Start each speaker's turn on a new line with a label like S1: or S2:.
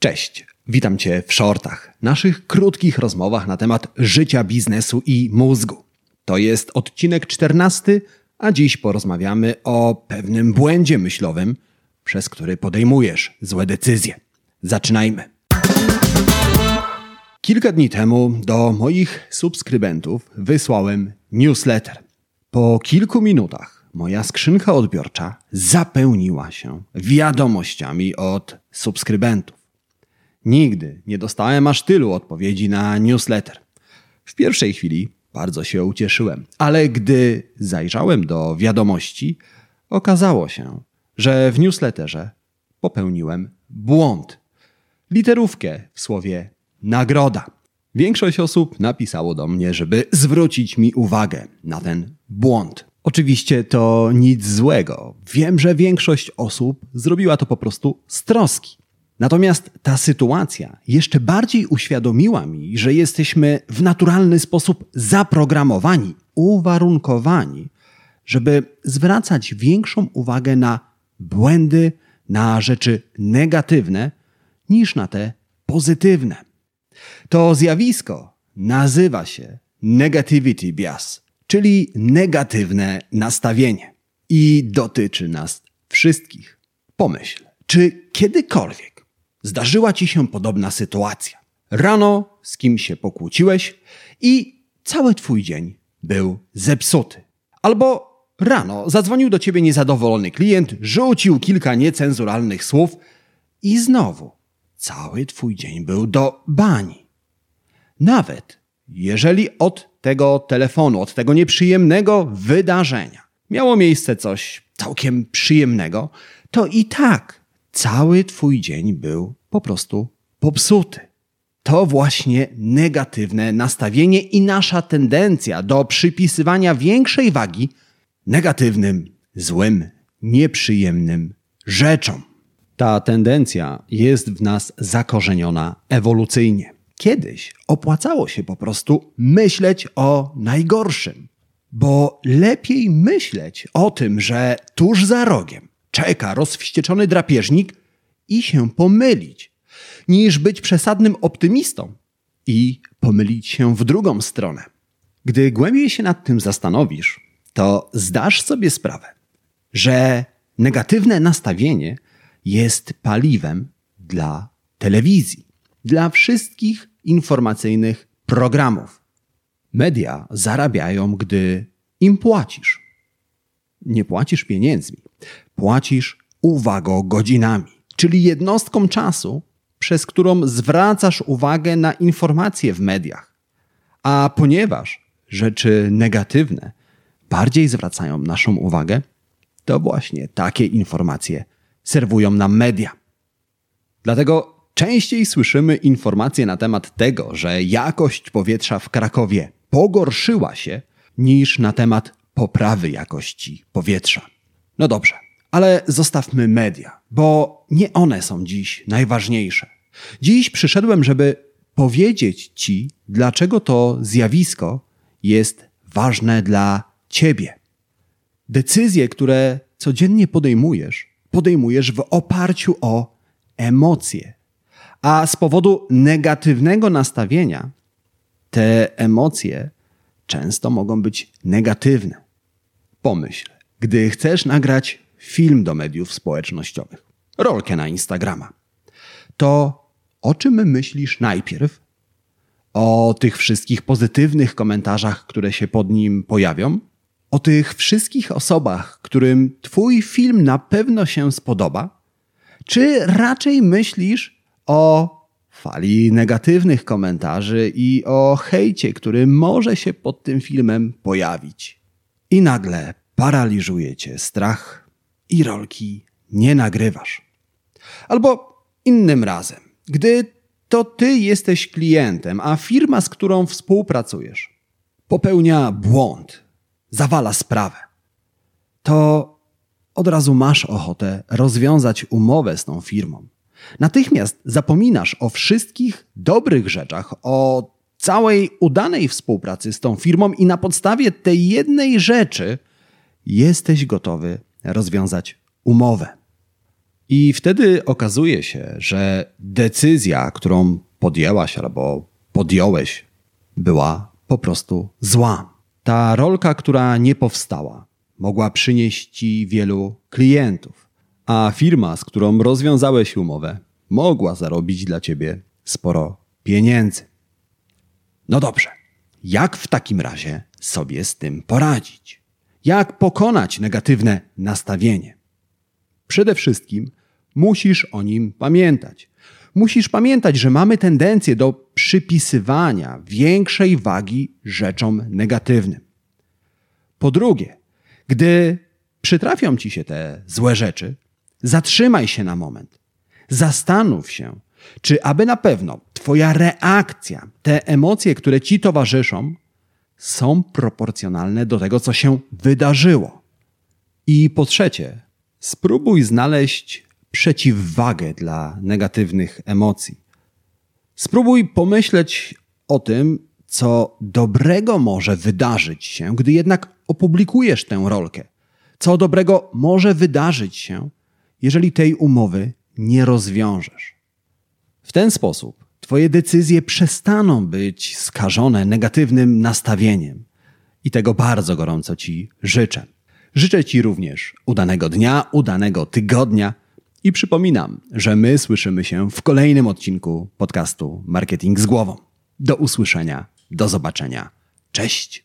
S1: Cześć, witam Cię w shortach, naszych krótkich rozmowach na temat życia, biznesu i mózgu. To jest odcinek 14, a dziś porozmawiamy o pewnym błędzie myślowym, przez który podejmujesz złe decyzje. Zaczynajmy. Kilka dni temu do moich subskrybentów wysłałem newsletter. Po kilku minutach moja skrzynka odbiorcza zapełniła się wiadomościami od subskrybentów. Nigdy nie dostałem aż tylu odpowiedzi na newsletter. W pierwszej chwili bardzo się ucieszyłem, ale gdy zajrzałem do wiadomości, okazało się, że w newsletterze popełniłem błąd. Literówkę w słowie nagroda. Większość osób napisało do mnie, żeby zwrócić mi uwagę na ten błąd. Oczywiście to nic złego. Wiem, że większość osób zrobiła to po prostu z troski. Natomiast ta sytuacja jeszcze bardziej uświadomiła mi, że jesteśmy w naturalny sposób zaprogramowani, uwarunkowani, żeby zwracać większą uwagę na błędy, na rzeczy negatywne, niż na te pozytywne. To zjawisko nazywa się negativity bias, czyli negatywne nastawienie i dotyczy nas wszystkich. Pomyśl, czy kiedykolwiek zdarzyła ci się podobna sytuacja? Rano z kim się pokłóciłeś i cały twój dzień był zepsuty. Albo rano zadzwonił do ciebie niezadowolony klient, rzucił kilka niecenzuralnych słów i znowu cały twój dzień był do bani. Nawet jeżeli od tego telefonu, od tego nieprzyjemnego wydarzenia miało miejsce coś całkiem przyjemnego, to i tak cały twój dzień był po prostu popsuty. To właśnie negatywne nastawienie i nasza tendencja do przypisywania większej wagi negatywnym, złym, nieprzyjemnym rzeczom. Ta tendencja jest w nas zakorzeniona ewolucyjnie. Kiedyś opłacało się po prostu myśleć o najgorszym, bo lepiej myśleć o tym, że tuż za rogiem czeka rozwścieczony drapieżnik i się pomylić, niż być przesadnym optymistą i pomylić się w drugą stronę. Gdy głębiej się nad tym zastanowisz, to zdasz sobie sprawę, że negatywne nastawienie jest paliwem dla telewizji, dla wszystkich informacyjnych programów. Media zarabiają, gdy im płacisz. Nie płacisz pieniędzmi, płacisz uwagą godzinami, czyli jednostką czasu, przez którą zwracasz uwagę na informacje w mediach. A ponieważ rzeczy negatywne bardziej zwracają naszą uwagę, to właśnie takie informacje serwują nam media. Dlatego częściej słyszymy informacje na temat tego, że jakość powietrza w Krakowie pogorszyła się, niż na temat poprawy jakości powietrza. No dobrze, ale zostawmy media, bo nie one są dziś najważniejsze. Dziś przyszedłem, żeby powiedzieć Ci, dlaczego to zjawisko jest ważne dla Ciebie. Decyzje, które codziennie podejmujesz, podejmujesz w oparciu o emocje. A z powodu negatywnego nastawienia, te emocje często mogą być negatywne. Pomyśl, gdy chcesz nagrać film do mediów społecznościowych, rolkę na Instagrama, to o czym myślisz najpierw? O tych wszystkich pozytywnych komentarzach, które się pod nim pojawią? O tych wszystkich osobach, którym Twój film na pewno się spodoba? Czy raczej myślisz o fali negatywnych komentarzy i o hejcie, który może się pod tym filmem pojawić? I nagle paraliżuje cię strach i rolki nie nagrywasz. Albo innym razem, gdy to ty jesteś klientem, a firma, z którą współpracujesz, popełnia błąd, zawala sprawę, to od razu masz ochotę rozwiązać umowę z tą firmą. Natychmiast zapominasz o wszystkich dobrych rzeczach, o całej udanej współpracy z tą firmą i na podstawie tej jednej rzeczy jesteś gotowy rozwiązać umowę. I wtedy okazuje się, że decyzja, którą podjęłaś albo podjąłeś, była po prostu zła. Ta rolka, która nie powstała, mogła przynieść ci wielu klientów, a firma, z którą rozwiązałeś umowę, mogła zarobić dla ciebie sporo pieniędzy. No dobrze, jak w takim razie sobie z tym poradzić? Jak pokonać negatywne nastawienie? Przede wszystkim musisz o nim pamiętać. Musisz pamiętać, że mamy tendencję do przypisywania większej wagi rzeczom negatywnym. Po drugie, gdy przytrafią ci się te złe rzeczy, zatrzymaj się na moment. Zastanów się, czy aby na pewno Twoja reakcja, te emocje, które ci towarzyszą, są proporcjonalne do tego, co się wydarzyło. I po trzecie, spróbuj znaleźć przeciwwagę dla negatywnych emocji. Spróbuj pomyśleć o tym, co dobrego może wydarzyć się, gdy jednak opublikujesz tę rolkę. Co dobrego może wydarzyć się, jeżeli tej umowy nie rozwiążesz. W ten sposób Twoje decyzje przestaną być skażone negatywnym nastawieniem. I tego bardzo gorąco Ci życzę. Życzę Ci również udanego dnia, udanego tygodnia i przypominam, że my słyszymy się w kolejnym odcinku podcastu Marketing z głową. Do usłyszenia, do zobaczenia. Cześć!